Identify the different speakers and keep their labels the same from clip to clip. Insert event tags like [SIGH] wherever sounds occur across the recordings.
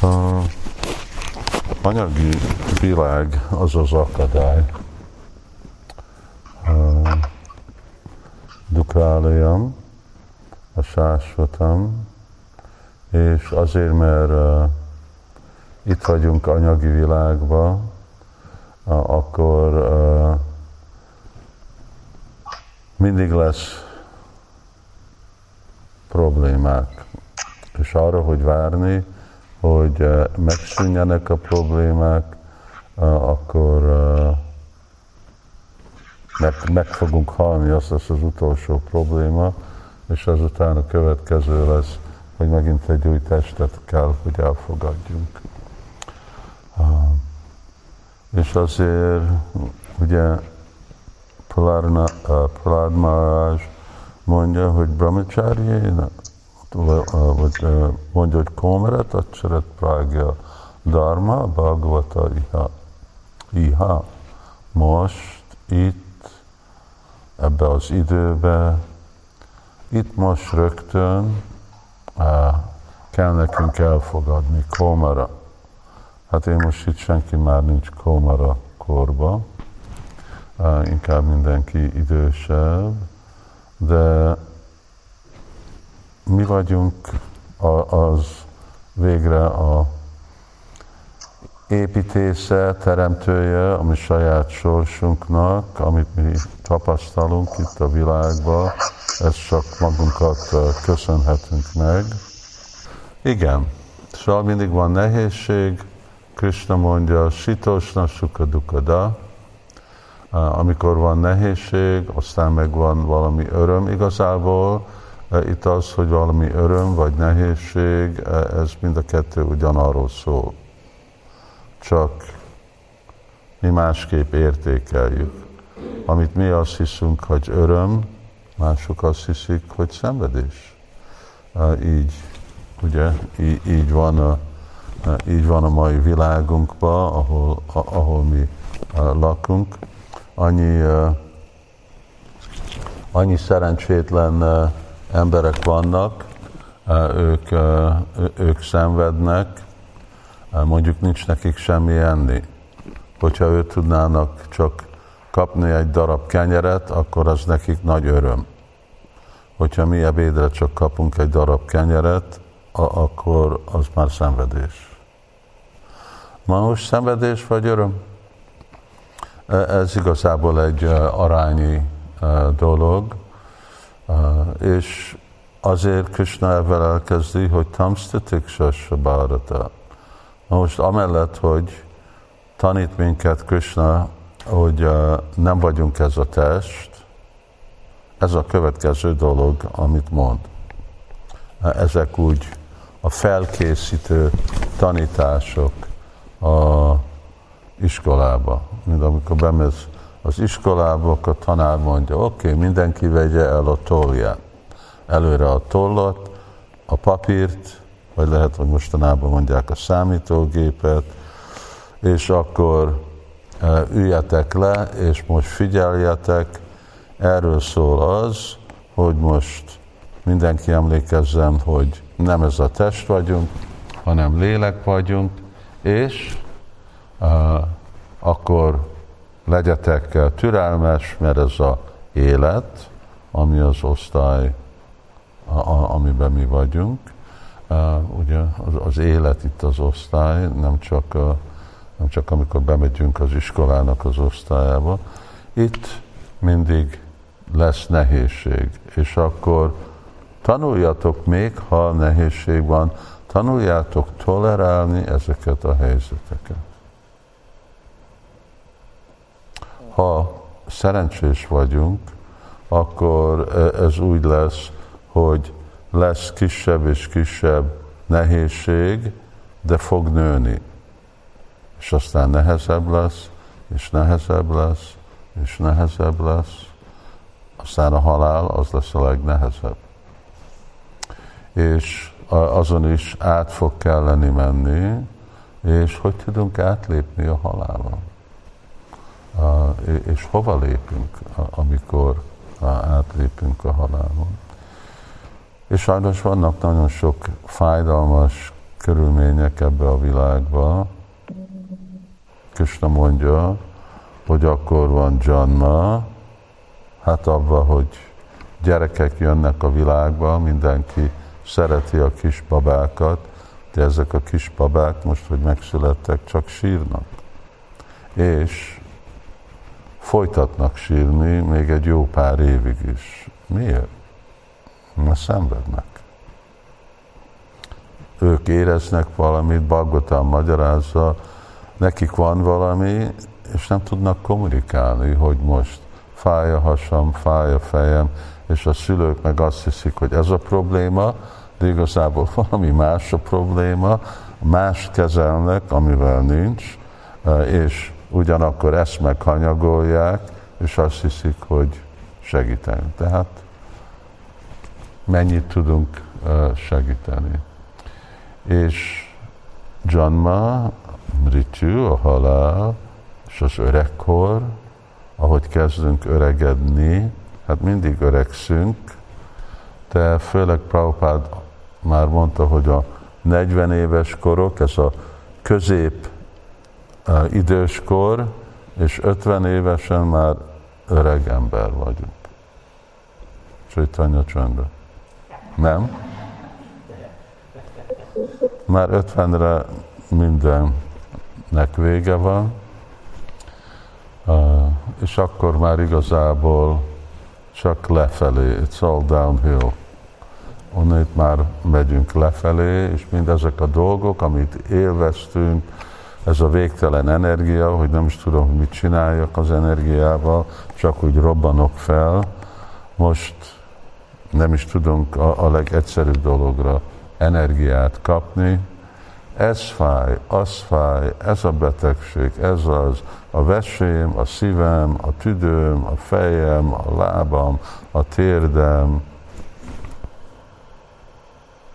Speaker 1: A anyagi világ az az akadály. Dukrálayam, a sásvatam, és azért, mert uh, itt vagyunk anyagi világban, uh, akkor uh, mindig lesz problémák. És arra, hogy várni, hogy uh, megszűnjenek a problémák, uh, akkor uh, meg, meg fogunk halni, az lesz az utolsó probléma, és azután a következő lesz, hogy megint egy új testet kell, hogy elfogadjunk. És azért ugye Prahlad Maharaj mondja, hogy brahmacharya, vagy mondja, hogy komeret, acsarat prágya dharma, bhagavata iha. iha. Most, itt, ebbe az időbe, itt most rögtön kell nekünk elfogadni kómara. Hát én most itt senki már nincs kómara korba, inkább mindenki idősebb, de mi vagyunk az végre a építésze, teremtője a saját sorsunknak, amit mi tapasztalunk itt a világban, ezt csak magunkat köszönhetünk meg. Igen, szóval mindig van nehézség, Krishna mondja, sitosna sukadukada, amikor van nehézség, aztán meg van valami öröm. Igazából itt az, hogy valami öröm vagy nehézség, ez mind a kettő ugyanarról szól. Csak mi másképp értékeljük. Amit mi azt hiszünk, hogy öröm, mások azt hiszik, hogy szenvedés. Így, ugye, így, így, van, a, így van a mai világunkban, ahol, ahol mi lakunk. Annyi, annyi szerencsétlen emberek vannak, ők, ők szenvednek, mondjuk nincs nekik semmi enni. Hogyha ők tudnának csak kapni egy darab kenyeret, akkor az nekik nagy öröm. Hogyha mi ebédre csak kapunk egy darab kenyeret, akkor az már szenvedés. Ma most szenvedés vagy öröm? Ez igazából egy arányi dolog, és azért Krishna ebben elkezdi, hogy tamsztitik sasabárata. Most amellett, hogy tanít minket Krishna hogy nem vagyunk ez a test, ez a következő dolog, amit mond. Ezek úgy a felkészítő tanítások a iskolába. Mint amikor bemész az iskolába, a tanár mondja, oké, okay, mindenki vegye el a tollját. Előre a tollat, a papírt, vagy lehet, hogy mostanában mondják a számítógépet, és akkor üljetek le, és most figyeljetek, erről szól az, hogy most mindenki emlékezzen, hogy nem ez a test vagyunk, hanem lélek vagyunk, és uh, akkor legyetek türelmes, mert ez a élet, ami az osztály, a, a, amiben mi vagyunk. Uh, ugye az, az élet itt az osztály, nem csak a nem csak amikor bemegyünk az iskolának az osztályába. Itt mindig lesz nehézség, és akkor tanuljatok még, ha nehézség van, tanuljátok tolerálni ezeket a helyzeteket. Ha szerencsés vagyunk, akkor e, ez úgy lesz, hogy lesz kisebb és kisebb nehézség, de fog nőni és aztán nehezebb lesz, és nehezebb lesz, és nehezebb lesz, aztán a halál az lesz a legnehezebb. És azon is át fog kelleni menni, és hogy tudunk átlépni a halálon. És hova lépünk, amikor átlépünk a halálon. És sajnos vannak nagyon sok fájdalmas körülmények ebbe a világba. Krishna mondja, hogy akkor van Janma, hát abban, hogy gyerekek jönnek a világba, mindenki szereti a kis babákat, de ezek a kis babák most, hogy megszülettek, csak sírnak. És folytatnak sírni még egy jó pár évig is. Miért? Mert szenvednek. Ők éreznek valamit, Bhagavatam magyarázza, nekik van valami, és nem tudnak kommunikálni, hogy most fáj a hasam, fáj a fejem, és a szülők meg azt hiszik, hogy ez a probléma, de igazából valami más a probléma, más kezelnek, amivel nincs, és ugyanakkor ezt meghanyagolják, és azt hiszik, hogy segíteni. Tehát mennyit tudunk segíteni. És Janma, Mrityu, a halál, és az öregkor, ahogy kezdünk öregedni, hát mindig öregszünk, de főleg Prabhupád már mondta, hogy a 40 éves korok, ez a közép időskor, és 50 évesen már öreg ember vagyunk. Csaitanya csöndbe. Nem? Már 50-re mindennek vége van, és akkor már igazából csak lefelé, it's all downhill. Onnét már megyünk lefelé, és mindezek a dolgok, amit élveztünk, ez a végtelen energia, hogy nem is tudom, mit csináljak az energiával, csak úgy robbanok fel. Most nem is tudunk a, a legegyszerűbb dologra energiát kapni. Ez fáj, az fáj, ez a betegség, ez az, a vesém, a szívem, a tüdőm, a fejem, a lábam, a térdem.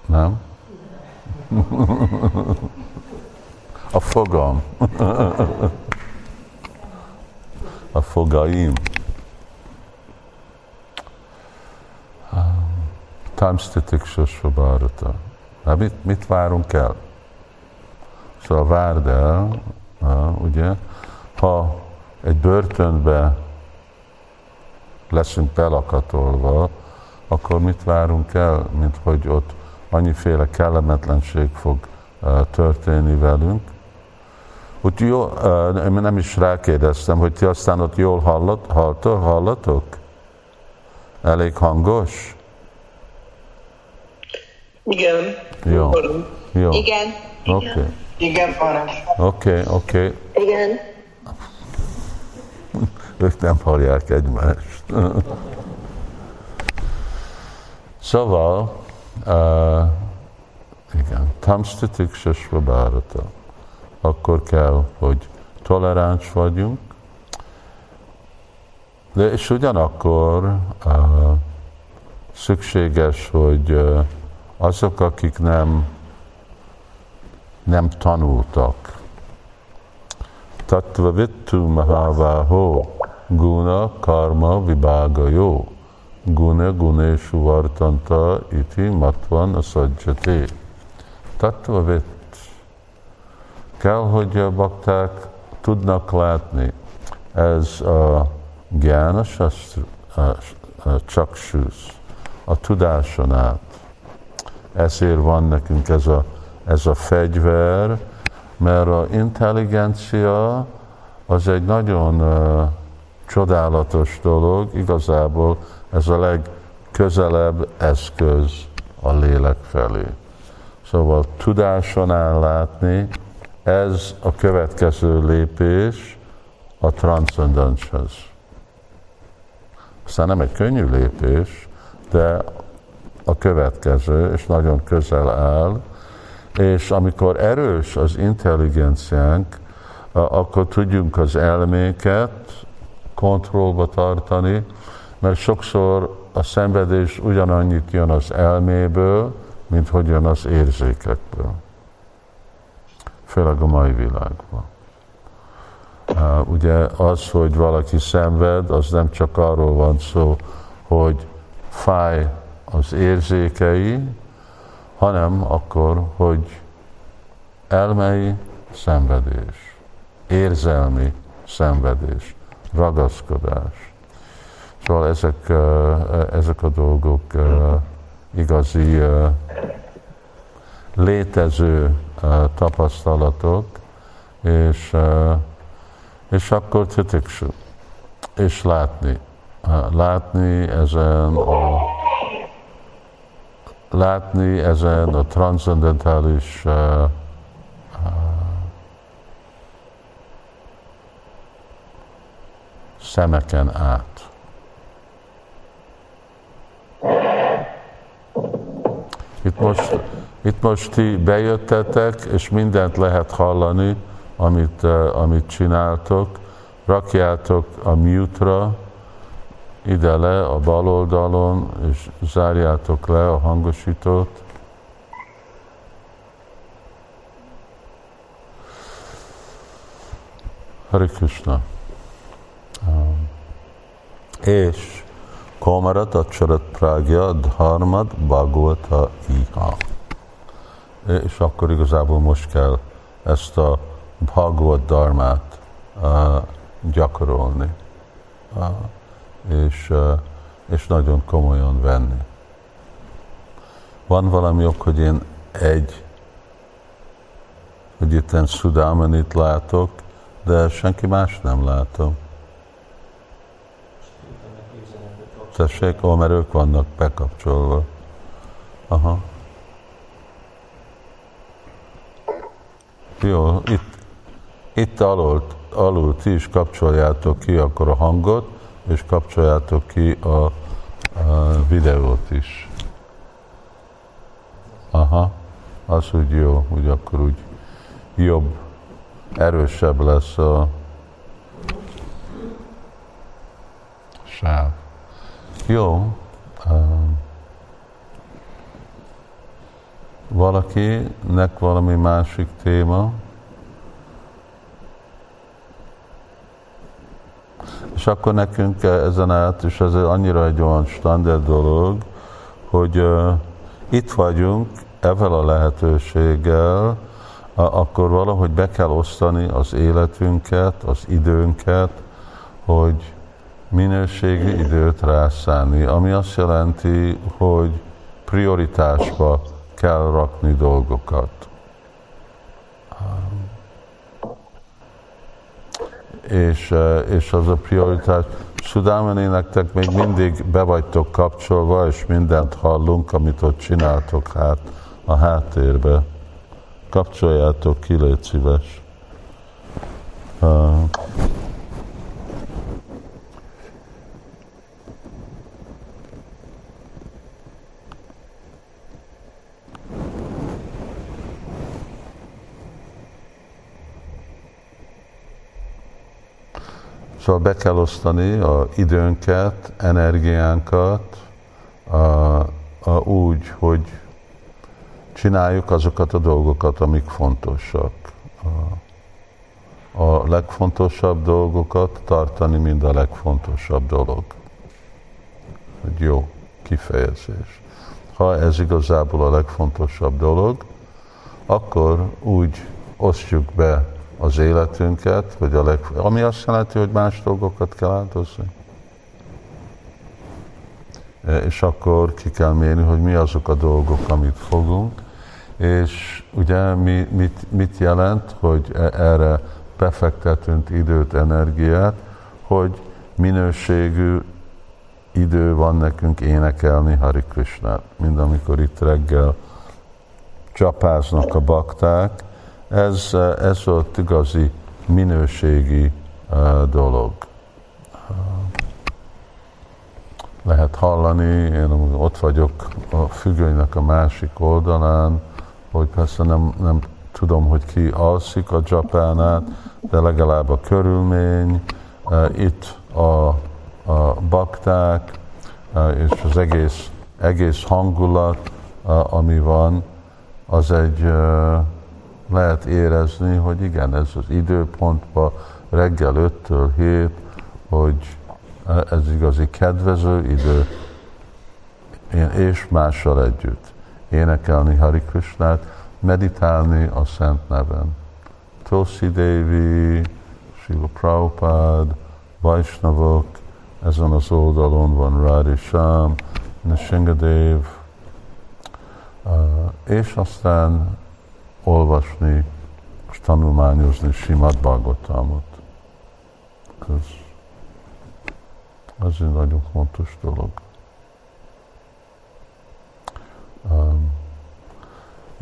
Speaker 1: Nem? A fogam. A fogaim. Tamstitik Sosvabharata. Hát mit, mit várunk el? Szóval várd el, ugye, ha egy börtönbe leszünk belakatolva, akkor mit várunk el, mint hogy ott annyiféle kellemetlenség fog történni velünk, úgy jó, én nem is rákérdeztem, hogy ti aztán ott jól hallott, halltok, hallatok? Elég hangos?
Speaker 2: Igen.
Speaker 1: Jó. Jó.
Speaker 3: Igen.
Speaker 1: Oké. Okay.
Speaker 2: Igen, Parás.
Speaker 1: Oké, okay, oké. Okay.
Speaker 3: Igen. [LAUGHS]
Speaker 1: Ők nem hallják egymást. [LAUGHS] szóval, uh, igen, tamstitik sasvabárata akkor kell, hogy toleráns vagyunk, de és ugyanakkor uh, szükséges, hogy uh, azok, akik nem, nem tanultak, Tattva vittu mahavaho guna karma vibága jó. Guna guneshu vartanta iti matvan asajjati. Tattva vitt kell, hogy a bakták tudnak látni. Ez a gyána csaksúsz, a tudáson át. Ezért van nekünk ez a, ez a fegyver, mert a intelligencia az egy nagyon uh, csodálatos dolog, igazából ez a legközelebb eszköz a lélek felé. Szóval tudáson áll látni, ez a következő lépés a transzcendenshez. Aztán nem egy könnyű lépés, de a következő, és nagyon közel áll, és amikor erős az intelligenciánk, akkor tudjunk az elméket kontrollba tartani, mert sokszor a szenvedés ugyanannyit jön az elméből, mint hogy jön az érzékekből főleg a mai világban. Ugye az, hogy valaki szenved, az nem csak arról van szó, hogy fáj az érzékei, hanem akkor, hogy elmei szenvedés, érzelmi szenvedés, ragaszkodás. Szóval ezek, ezek a dolgok igazi létező tapasztalatok, és, és akkor titiksu, és látni. Látni ezen a látni ezen a transzendentális szemeken át. Itt most, itt most ti bejöttetek, és mindent lehet hallani, amit, amit csináltok. Rakjátok a mute-ra, ide le a bal oldalon, és zárjátok le a hangosítót. Hare Krishna. Um, és Komarat Acsarat Prágya Dharmad Bhagavata Iha. És akkor igazából most kell ezt a Bhagavad Dharmát uh, gyakorolni. Uh, és, és nagyon komolyan venni. Van valami ok, hogy én egy, hogy itt Szudámanit látok, de senki más nem látom. Tessék, ó, mert ők vannak bekapcsolva. Aha. Jó, itt, itt alul, alul ti is kapcsoljátok ki akkor a hangot, és kapcsoljátok ki a, a videót is. Aha, az úgy jó, úgy akkor úgy jobb, erősebb lesz a sáv. Jó. Um, valakinek valami másik téma? És akkor nekünk ezen át, és ez annyira egy olyan standard dolog, hogy uh, itt vagyunk ezzel a lehetőséggel, akkor valahogy be kell osztani az életünket, az időnket, hogy minőségi időt rászállni, ami azt jelenti, hogy prioritásba kell rakni dolgokat. és, eh, és az a prioritás. Sudámeni nektek még mindig be vagytok kapcsolva, és mindent hallunk, amit ott csináltok hát a háttérbe. Kapcsoljátok ki, légy szíves. Uh, Szóval be kell osztani a időnket, energiánkat a, a úgy, hogy csináljuk azokat a dolgokat, amik fontosak. A, a legfontosabb dolgokat tartani, mind a legfontosabb dolog. Hogy jó kifejezés. Ha ez igazából a legfontosabb dolog, akkor úgy osztjuk be az életünket, vagy a leg... ami azt jelenti, hogy más dolgokat kell áldozni. E, és akkor ki kell mérni, hogy mi azok a dolgok, amit fogunk, és ugye mi, mit, mit jelent, hogy e, erre befektetünk időt, energiát, hogy minőségű idő van nekünk énekelni Hari Krishnát, mind amikor itt reggel csapáznak a bakták, ez, ez volt igazi minőségi dolog. Lehet hallani, én ott vagyok a függönynek a másik oldalán, hogy persze nem, nem tudom, hogy ki alszik a Japánát, de legalább a körülmény, itt a, a bakták, és az egész, egész hangulat, ami van, az egy lehet érezni, hogy igen, ez az időpontban reggel 5-től 7, hogy ez igazi kedvező idő, én és mással együtt énekelni Hari Krishnát, meditálni a Szent neven. Tulsi Devi, Srila Prabhupada, Vaisnavok, ezen az oldalon van Radhi Sham, Nishingadev, és aztán olvasni és tanulmányozni Simad Bhagavatamot. Ez, ez egy nagyon fontos dolog. Um,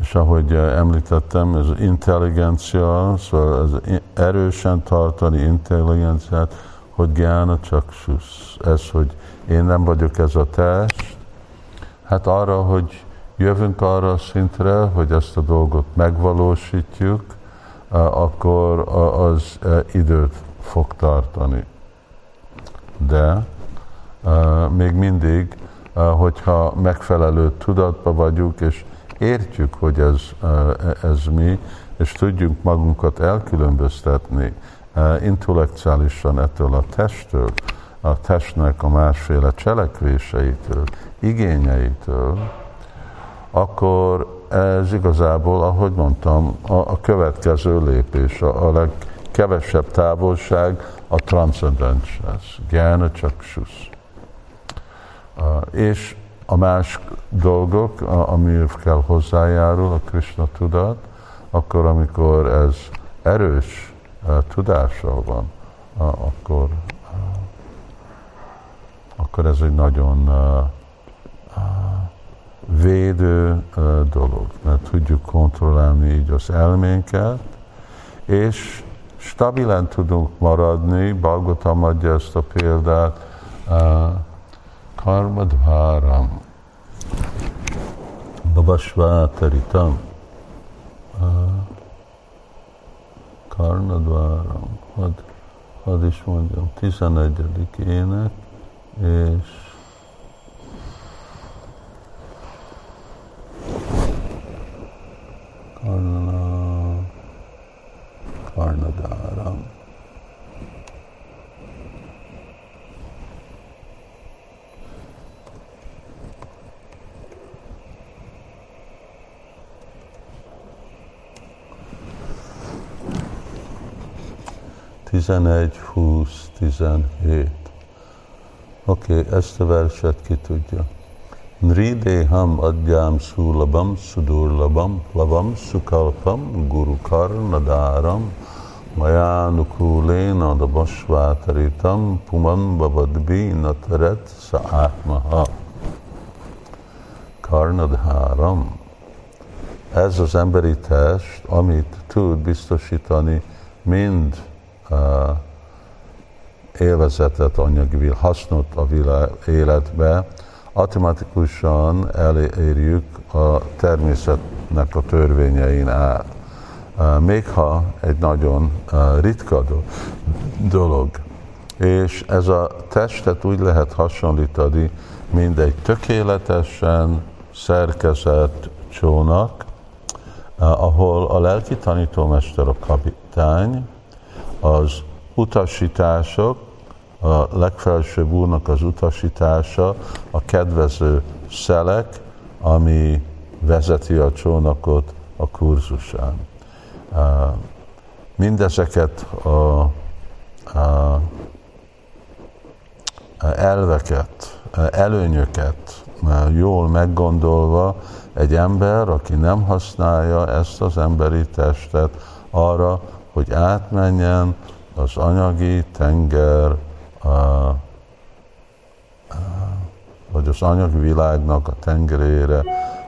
Speaker 1: és ahogy említettem, ez intelligencia, szóval ez erősen tartani intelligenciát, hogy gyána csak susz. Ez, hogy én nem vagyok ez a test, hát arra, hogy jövünk arra a szintre, hogy ezt a dolgot megvalósítjuk, akkor az időt fog tartani. De még mindig, hogyha megfelelő tudatba vagyunk, és értjük, hogy ez, ez mi, és tudjunk magunkat elkülönböztetni intellektuálisan ettől a testtől, a testnek a másféle cselekvéseitől, igényeitől, akkor ez igazából, ahogy mondtam, a, a következő lépés, a, a legkevesebb távolság a transzcendens, Gyána Csakshusz. Uh, és a más dolgok, amiért kell hozzájárul a Krishna tudat, akkor amikor ez erős uh, tudással van, akkor, akkor ez egy nagyon védő dolog, mert tudjuk kontrollálni így az elménket, és stabilen tudunk maradni, Balgotam adja ezt a példát, karmadváram, babasvátaritam, karnadváram, hadd, hadd is mondjam, 11. ének, és 11, 20, 17. Oké, okay, ezt a verset ki tudja. Nrideham adjám szúlabam, szudurlabam, lavam szukalpam, gurukarnadáram, majánukulén adabasvátaritam, puman babadbi nataret sa'átmaha. Karnadháram. Ez az emberi test, amit tud biztosítani mind élvezetet, anyagi hasznot a világ életbe, automatikusan elérjük a természetnek a törvényein át. Még ha egy nagyon ritka dolog. És ez a testet úgy lehet hasonlítani, mint egy tökéletesen szerkezett csónak, ahol a lelki tanítómester a kapitány, az utasítások, a legfelsőbb úrnak az utasítása, a kedvező szelek, ami vezeti a csónakot a kurzusán. Mindezeket a, a elveket, előnyöket jól meggondolva egy ember, aki nem használja ezt az emberi testet arra, hogy átmenjen az anyagi tenger a, vagy az anyagi világnak a tengerére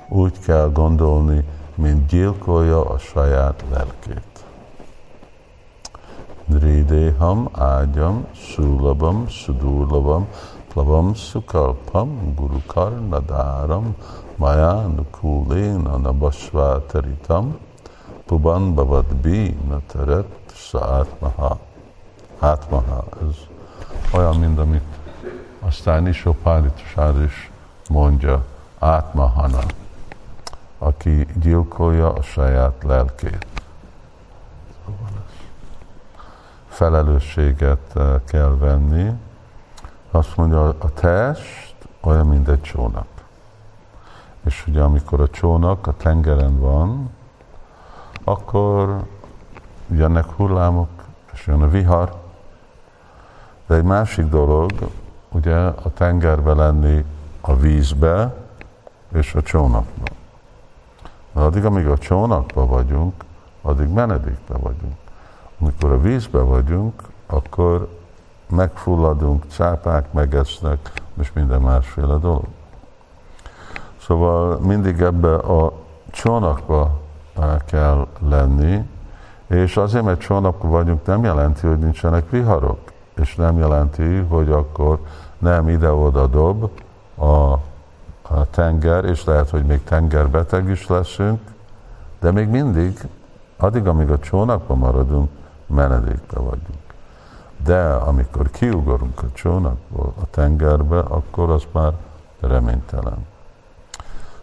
Speaker 1: úgy kell gondolni, mint gyilkolja a saját lelkét. Nridéham ágyam, szúlabam, szudúlabam, plavam sukalpam, gurukar nadáram, majánukuléna nabasvátaritam, puban bavadbi nateret saátmaha. Átmaha, ez olyan, mint amit aztán Isopálitusár is mondja, átmahana, aki gyilkolja a saját lelkét. Felelősséget eh, kell venni. Azt mondja, a test olyan, mint egy csónak. És ugye amikor a csónak a tengeren van, akkor jönnek hullámok, és jön a vihar. De egy másik dolog, ugye a tengerbe lenni a vízbe és a csónakba. De addig, amíg a csónakba vagyunk, addig menedékbe vagyunk. Amikor a vízbe vagyunk, akkor megfulladunk, cápák megesznek, és minden másféle dolog. Szóval mindig ebbe a csónakba kell lenni, és azért, mert csónakban vagyunk, nem jelenti, hogy nincsenek viharok, és nem jelenti, hogy akkor nem ide-oda dob a, a tenger, és lehet, hogy még tengerbeteg is leszünk, de még mindig, addig, amíg a csónakban maradunk, menedékbe vagyunk. De amikor kiugorunk a csónakból a tengerbe, akkor az már reménytelen.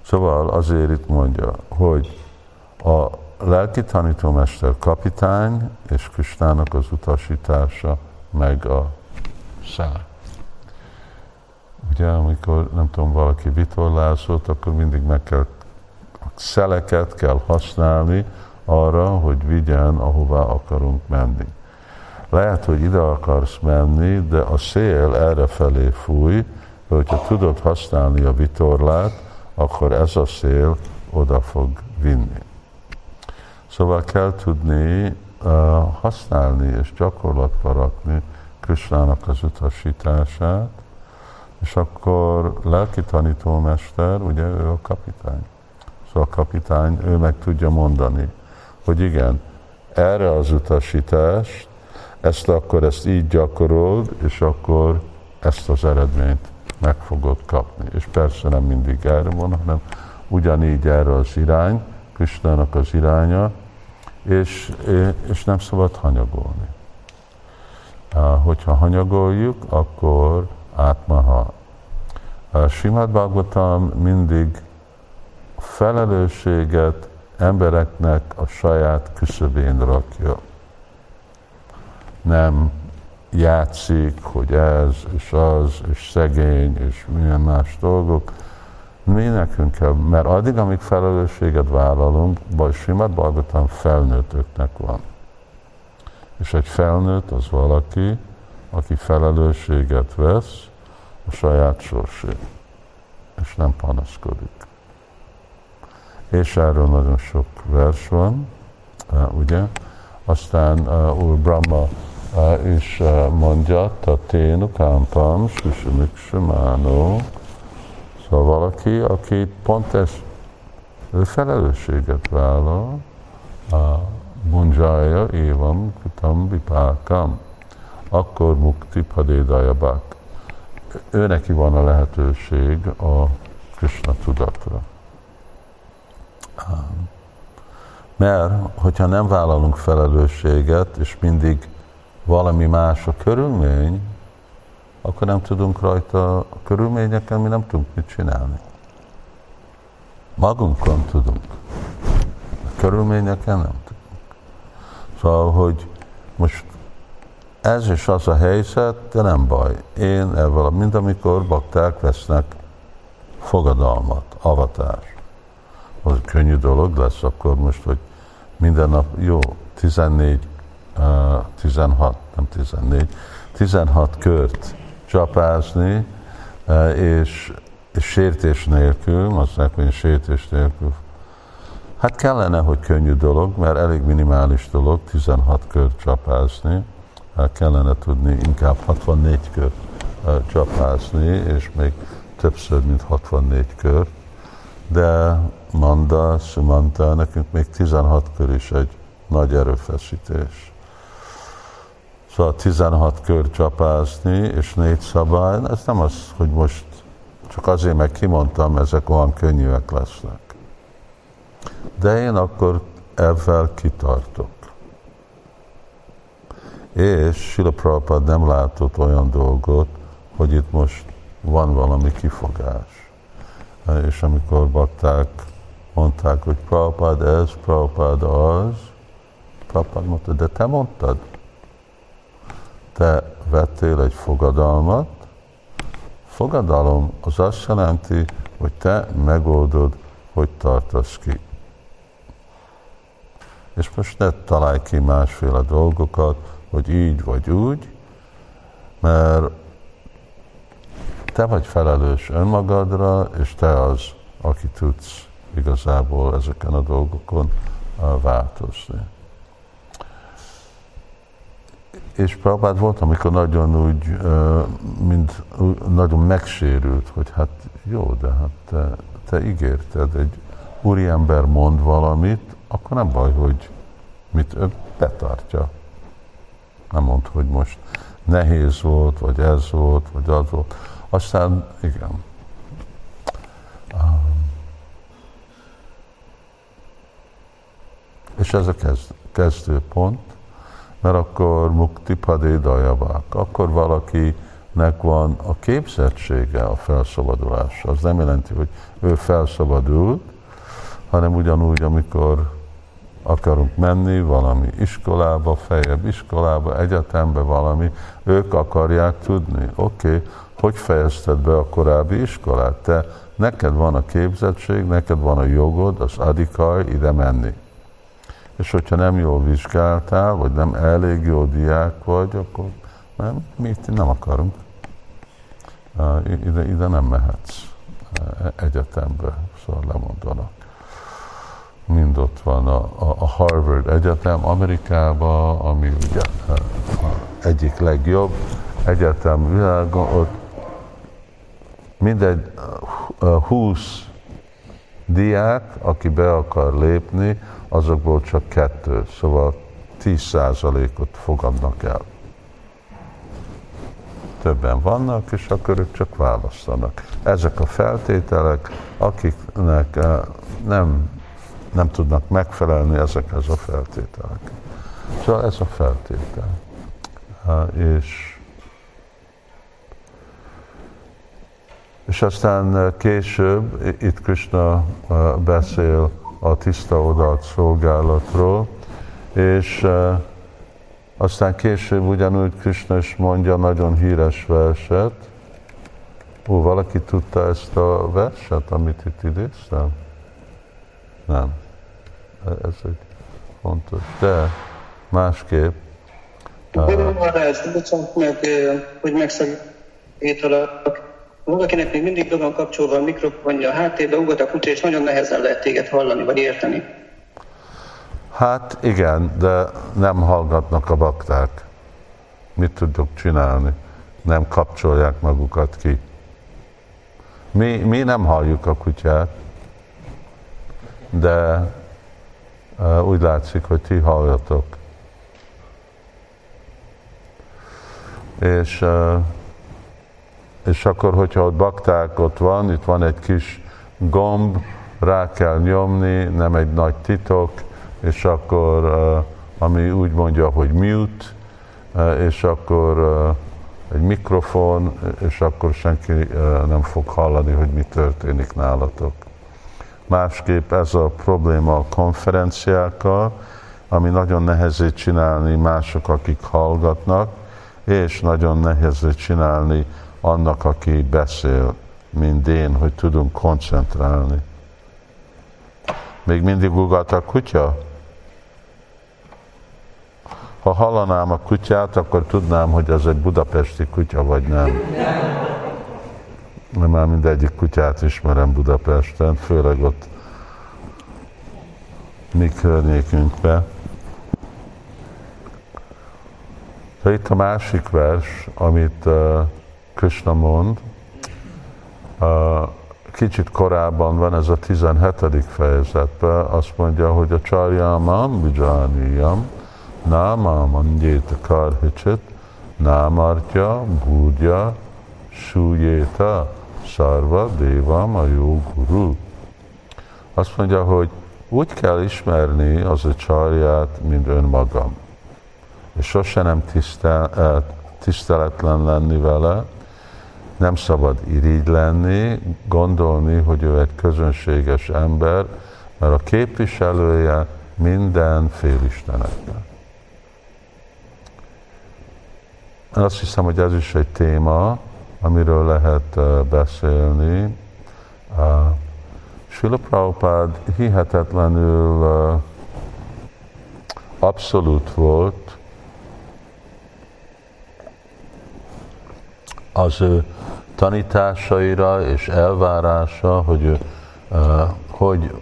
Speaker 1: Szóval azért itt mondja, hogy a lelki tanítómester kapitány és Kristának az utasítása meg a szár. Ugye, amikor nem tudom, valaki vitorlázott, akkor mindig meg kell szeleket kell használni arra, hogy vigyen, ahová akarunk menni. Lehet, hogy ide akarsz menni, de a szél erre felé fúj, de hogyha tudod használni a vitorlát, akkor ez a szél oda fog vinni. Szóval kell tudni uh, használni és gyakorlatba rakni Krisnának az utasítását, és akkor lelki tanítómester, ugye ő a kapitány. Szóval a kapitány, ő meg tudja mondani, hogy igen, erre az utasítást, ezt akkor ezt így gyakorold, és akkor ezt az eredményt meg fogod kapni. És persze nem mindig erre van, hanem ugyanígy erre az irány, Krisnának az iránya, és, és nem szabad hanyagolni. Hogyha hanyagoljuk, akkor átmaha. Simad Bhagavatam mindig felelősséget embereknek a saját küszöbén rakja. Nem játszik, hogy ez és az, és szegény, és milyen más dolgok. Mi nekünk kell, mert addig, amíg felelősséget vállalunk, vagy Simad Bhagavatam felnőttöknek van. És egy felnőtt az valaki, aki felelősséget vesz a saját sorsért, és nem panaszkodik. És erről nagyon sok vers van, ugye? Aztán uh, Úr Brahma is mondja, taténu kámpam, susimik simánó. Szóval valaki, aki pont ez ő felelősséget vállal, bunjája évam kutam vipákam, akkor mukti padédajabak. Ő neki van a lehetőség a Krishna tudatra. Mert hogyha nem vállalunk felelősséget, és mindig valami más a körülmény, akkor nem tudunk rajta a körülményeken, mi nem tudunk mit csinálni. Magunkon tudunk. A körülményeken nem tudunk. Szóval, hogy most ez és az a helyzet, de nem baj. Én ebből, mint amikor bakták vesznek fogadalmat, avatás. Az könnyű dolog lesz akkor most, hogy minden nap, jó, 14 16, nem 14, 16 kört csapázni, és, és sértés nélkül, azt mondják, hogy sértés nélkül. Hát kellene, hogy könnyű dolog, mert elég minimális dolog 16 kört csapázni, hát kellene tudni inkább 64 kört csapázni, és még többször, mint 64 kör. De Manda, Sumanta, nekünk még 16 kör is egy nagy erőfeszítés. Szóval 16 kör csapázni, és négy szabály, ez nem az, hogy most csak azért, meg kimondtam, ezek olyan könnyűek lesznek. De én akkor ebben kitartok. És Sila Prabhupada nem látott olyan dolgot, hogy itt most van valami kifogás. És amikor bakták mondták, hogy Prabhupada ez, Prabhupada az, Prabhupada mondta, de te mondtad? Te vettél egy fogadalmat, fogadalom az azt jelenti, hogy te megoldod, hogy tartasz ki. És most ne találj ki másféle dolgokat, hogy így vagy úgy, mert te vagy felelős önmagadra, és te az, aki tudsz igazából ezeken a dolgokon változni. És Prabhupád volt, amikor nagyon úgy, mint nagyon megsérült, hogy hát jó, de hát te, te ígérted, egy úriember mond valamit, akkor nem baj, hogy mit ő betartja. Nem mond, hogy most nehéz volt, vagy ez volt, vagy az volt. Aztán igen. És ez a kezd, kezdőpont, mert akkor mukti padé dajavák, akkor valakinek van a képzettsége a felszabadulásra. Az nem jelenti, hogy ő felszabadult, hanem ugyanúgy, amikor akarunk menni valami iskolába, fejebb iskolába, egyetembe valami, ők akarják tudni, oké, okay, hogy fejezted be a korábbi iskolát? Te, neked van a képzettség, neked van a jogod, az adikar ide menni. És hogyha nem jól vizsgáltál, vagy nem elég jó diák vagy, akkor nem, mi itt nem akarunk. Ide, ide nem mehetsz. Egyetembe, szóval lemondanak. Mind ott van a, a, Harvard Egyetem Amerikában, ami ugye egyik legjobb egyetem világon, ott mindegy 20 diák, aki be akar lépni, azokból csak kettő, szóval 10%-ot fogadnak el. Többen vannak, és akkor ők csak választanak. Ezek a feltételek, akiknek nem nem tudnak megfelelni ezekhez a feltételekhez. Szóval ez a feltétel. És, és aztán később itt Krishna beszél a tiszta odaat szolgálatról, és aztán később ugyanúgy Krishna is mondja nagyon híres verset. Ó, valaki tudta ezt a verset, amit itt idéztem? Nem. Ez egy fontos. De másképp.
Speaker 2: Ez bocsánat meg, hogy megszakítalak. Valakinek még mindig be van kapcsolva a mikrofonja a háttérbe, ugat a kutya, és nagyon nehezen lehet téged hallani, vagy érteni.
Speaker 1: Hát igen, de nem hallgatnak a bakták. Mit tudok csinálni? Nem kapcsolják magukat ki. Mi, mi nem halljuk a kutyát, de uh, úgy látszik, hogy ti halljatok. És, uh, és akkor, hogyha ott bakták ott van, itt van egy kis gomb, rá kell nyomni, nem egy nagy titok, és akkor, uh, ami úgy mondja, hogy mute, uh, és akkor uh, egy mikrofon, és akkor senki nem fog hallani, hogy mi történik nálatok. Másképp ez a probléma a konferenciákkal, ami nagyon nehezé csinálni mások, akik hallgatnak, és nagyon nehezé csinálni annak, aki beszél, mint én, hogy tudunk koncentrálni. Még mindig ugat a kutya? Ha hallanám a kutyát, akkor tudnám, hogy ez egy budapesti kutya, vagy nem mert már mindegyik kutyát ismerem Budapesten, főleg ott mi környékünkbe. De itt a másik vers, amit uh, Krishna mond, kicsit korábban van, ez a 17. fejezetben, azt mondja, hogy a csarjámam vijaniyam, námam angyéta karhicsit, námartya, búdja, súlyéta, Sarva Devam a jó guru. Azt mondja, hogy úgy kell ismerni az a csarját, mint önmagam. És sose nem tisztel, tiszteletlen lenni vele, nem szabad irigy lenni, gondolni, hogy ő egy közönséges ember, mert a képviselője minden félisteneknek. Azt hiszem, hogy ez is egy téma, amiről lehet beszélni. Sula Prabhupád hihetetlenül abszolút volt, az ő tanításaira és elvárása, hogy ő hogy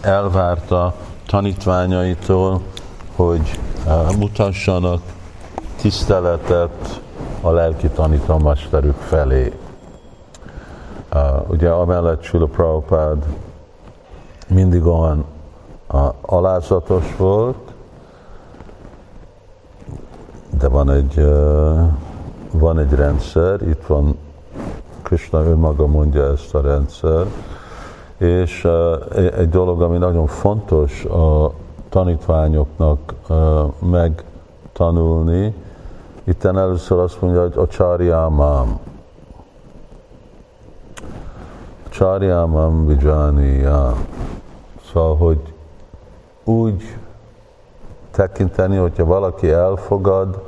Speaker 1: elvárta tanítványaitól, hogy mutassanak tiszteletet a lelki tanítomesterük felé. Ugye amellett Sula Prabhupád mindig olyan alázatos volt, de van egy, van egy rendszer, itt van Krishna önmaga mondja ezt a rendszer, és uh, egy dolog, ami nagyon fontos a tanítványoknak megtanulni, Itten először azt mondja, hogy a csárjámám. Csárjámám vijániya. Szóval, hogy úgy tekinteni, hogyha valaki elfogad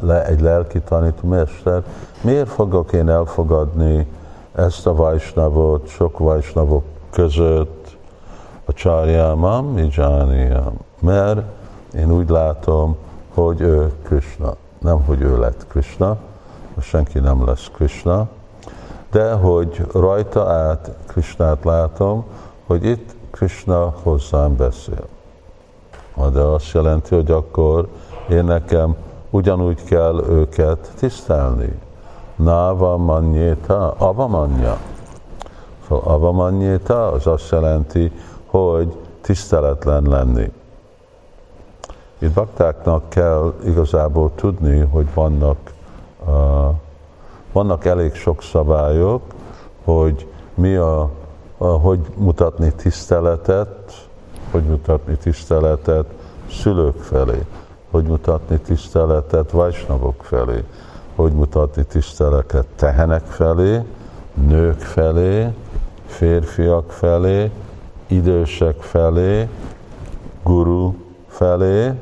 Speaker 1: le egy lelki tanítómester, miért fogok én elfogadni ezt a vajsnavot sok vajsnavok között a csárjámam, vijániya? Mert én úgy látom, hogy ő Krishna nem hogy ő lett Krishna, senki nem lesz Krishna, de hogy rajta át Krishnát látom, hogy itt Krishna hozzám beszél. De azt jelenti, hogy akkor én nekem ugyanúgy kell őket tisztelni. Náva mannyéta, avamanya. Szóval avamanyéta az azt jelenti, hogy tiszteletlen lenni. Itt baktáknak kell igazából tudni, hogy vannak, uh, vannak elég sok szabályok, hogy mi a, a, hogy mutatni tiszteletet, hogy mutatni tiszteletet szülők felé, hogy mutatni tiszteletet vajsnavok felé, hogy mutatni tiszteletet tehenek felé, nők felé, férfiak felé, idősek felé, guru felé,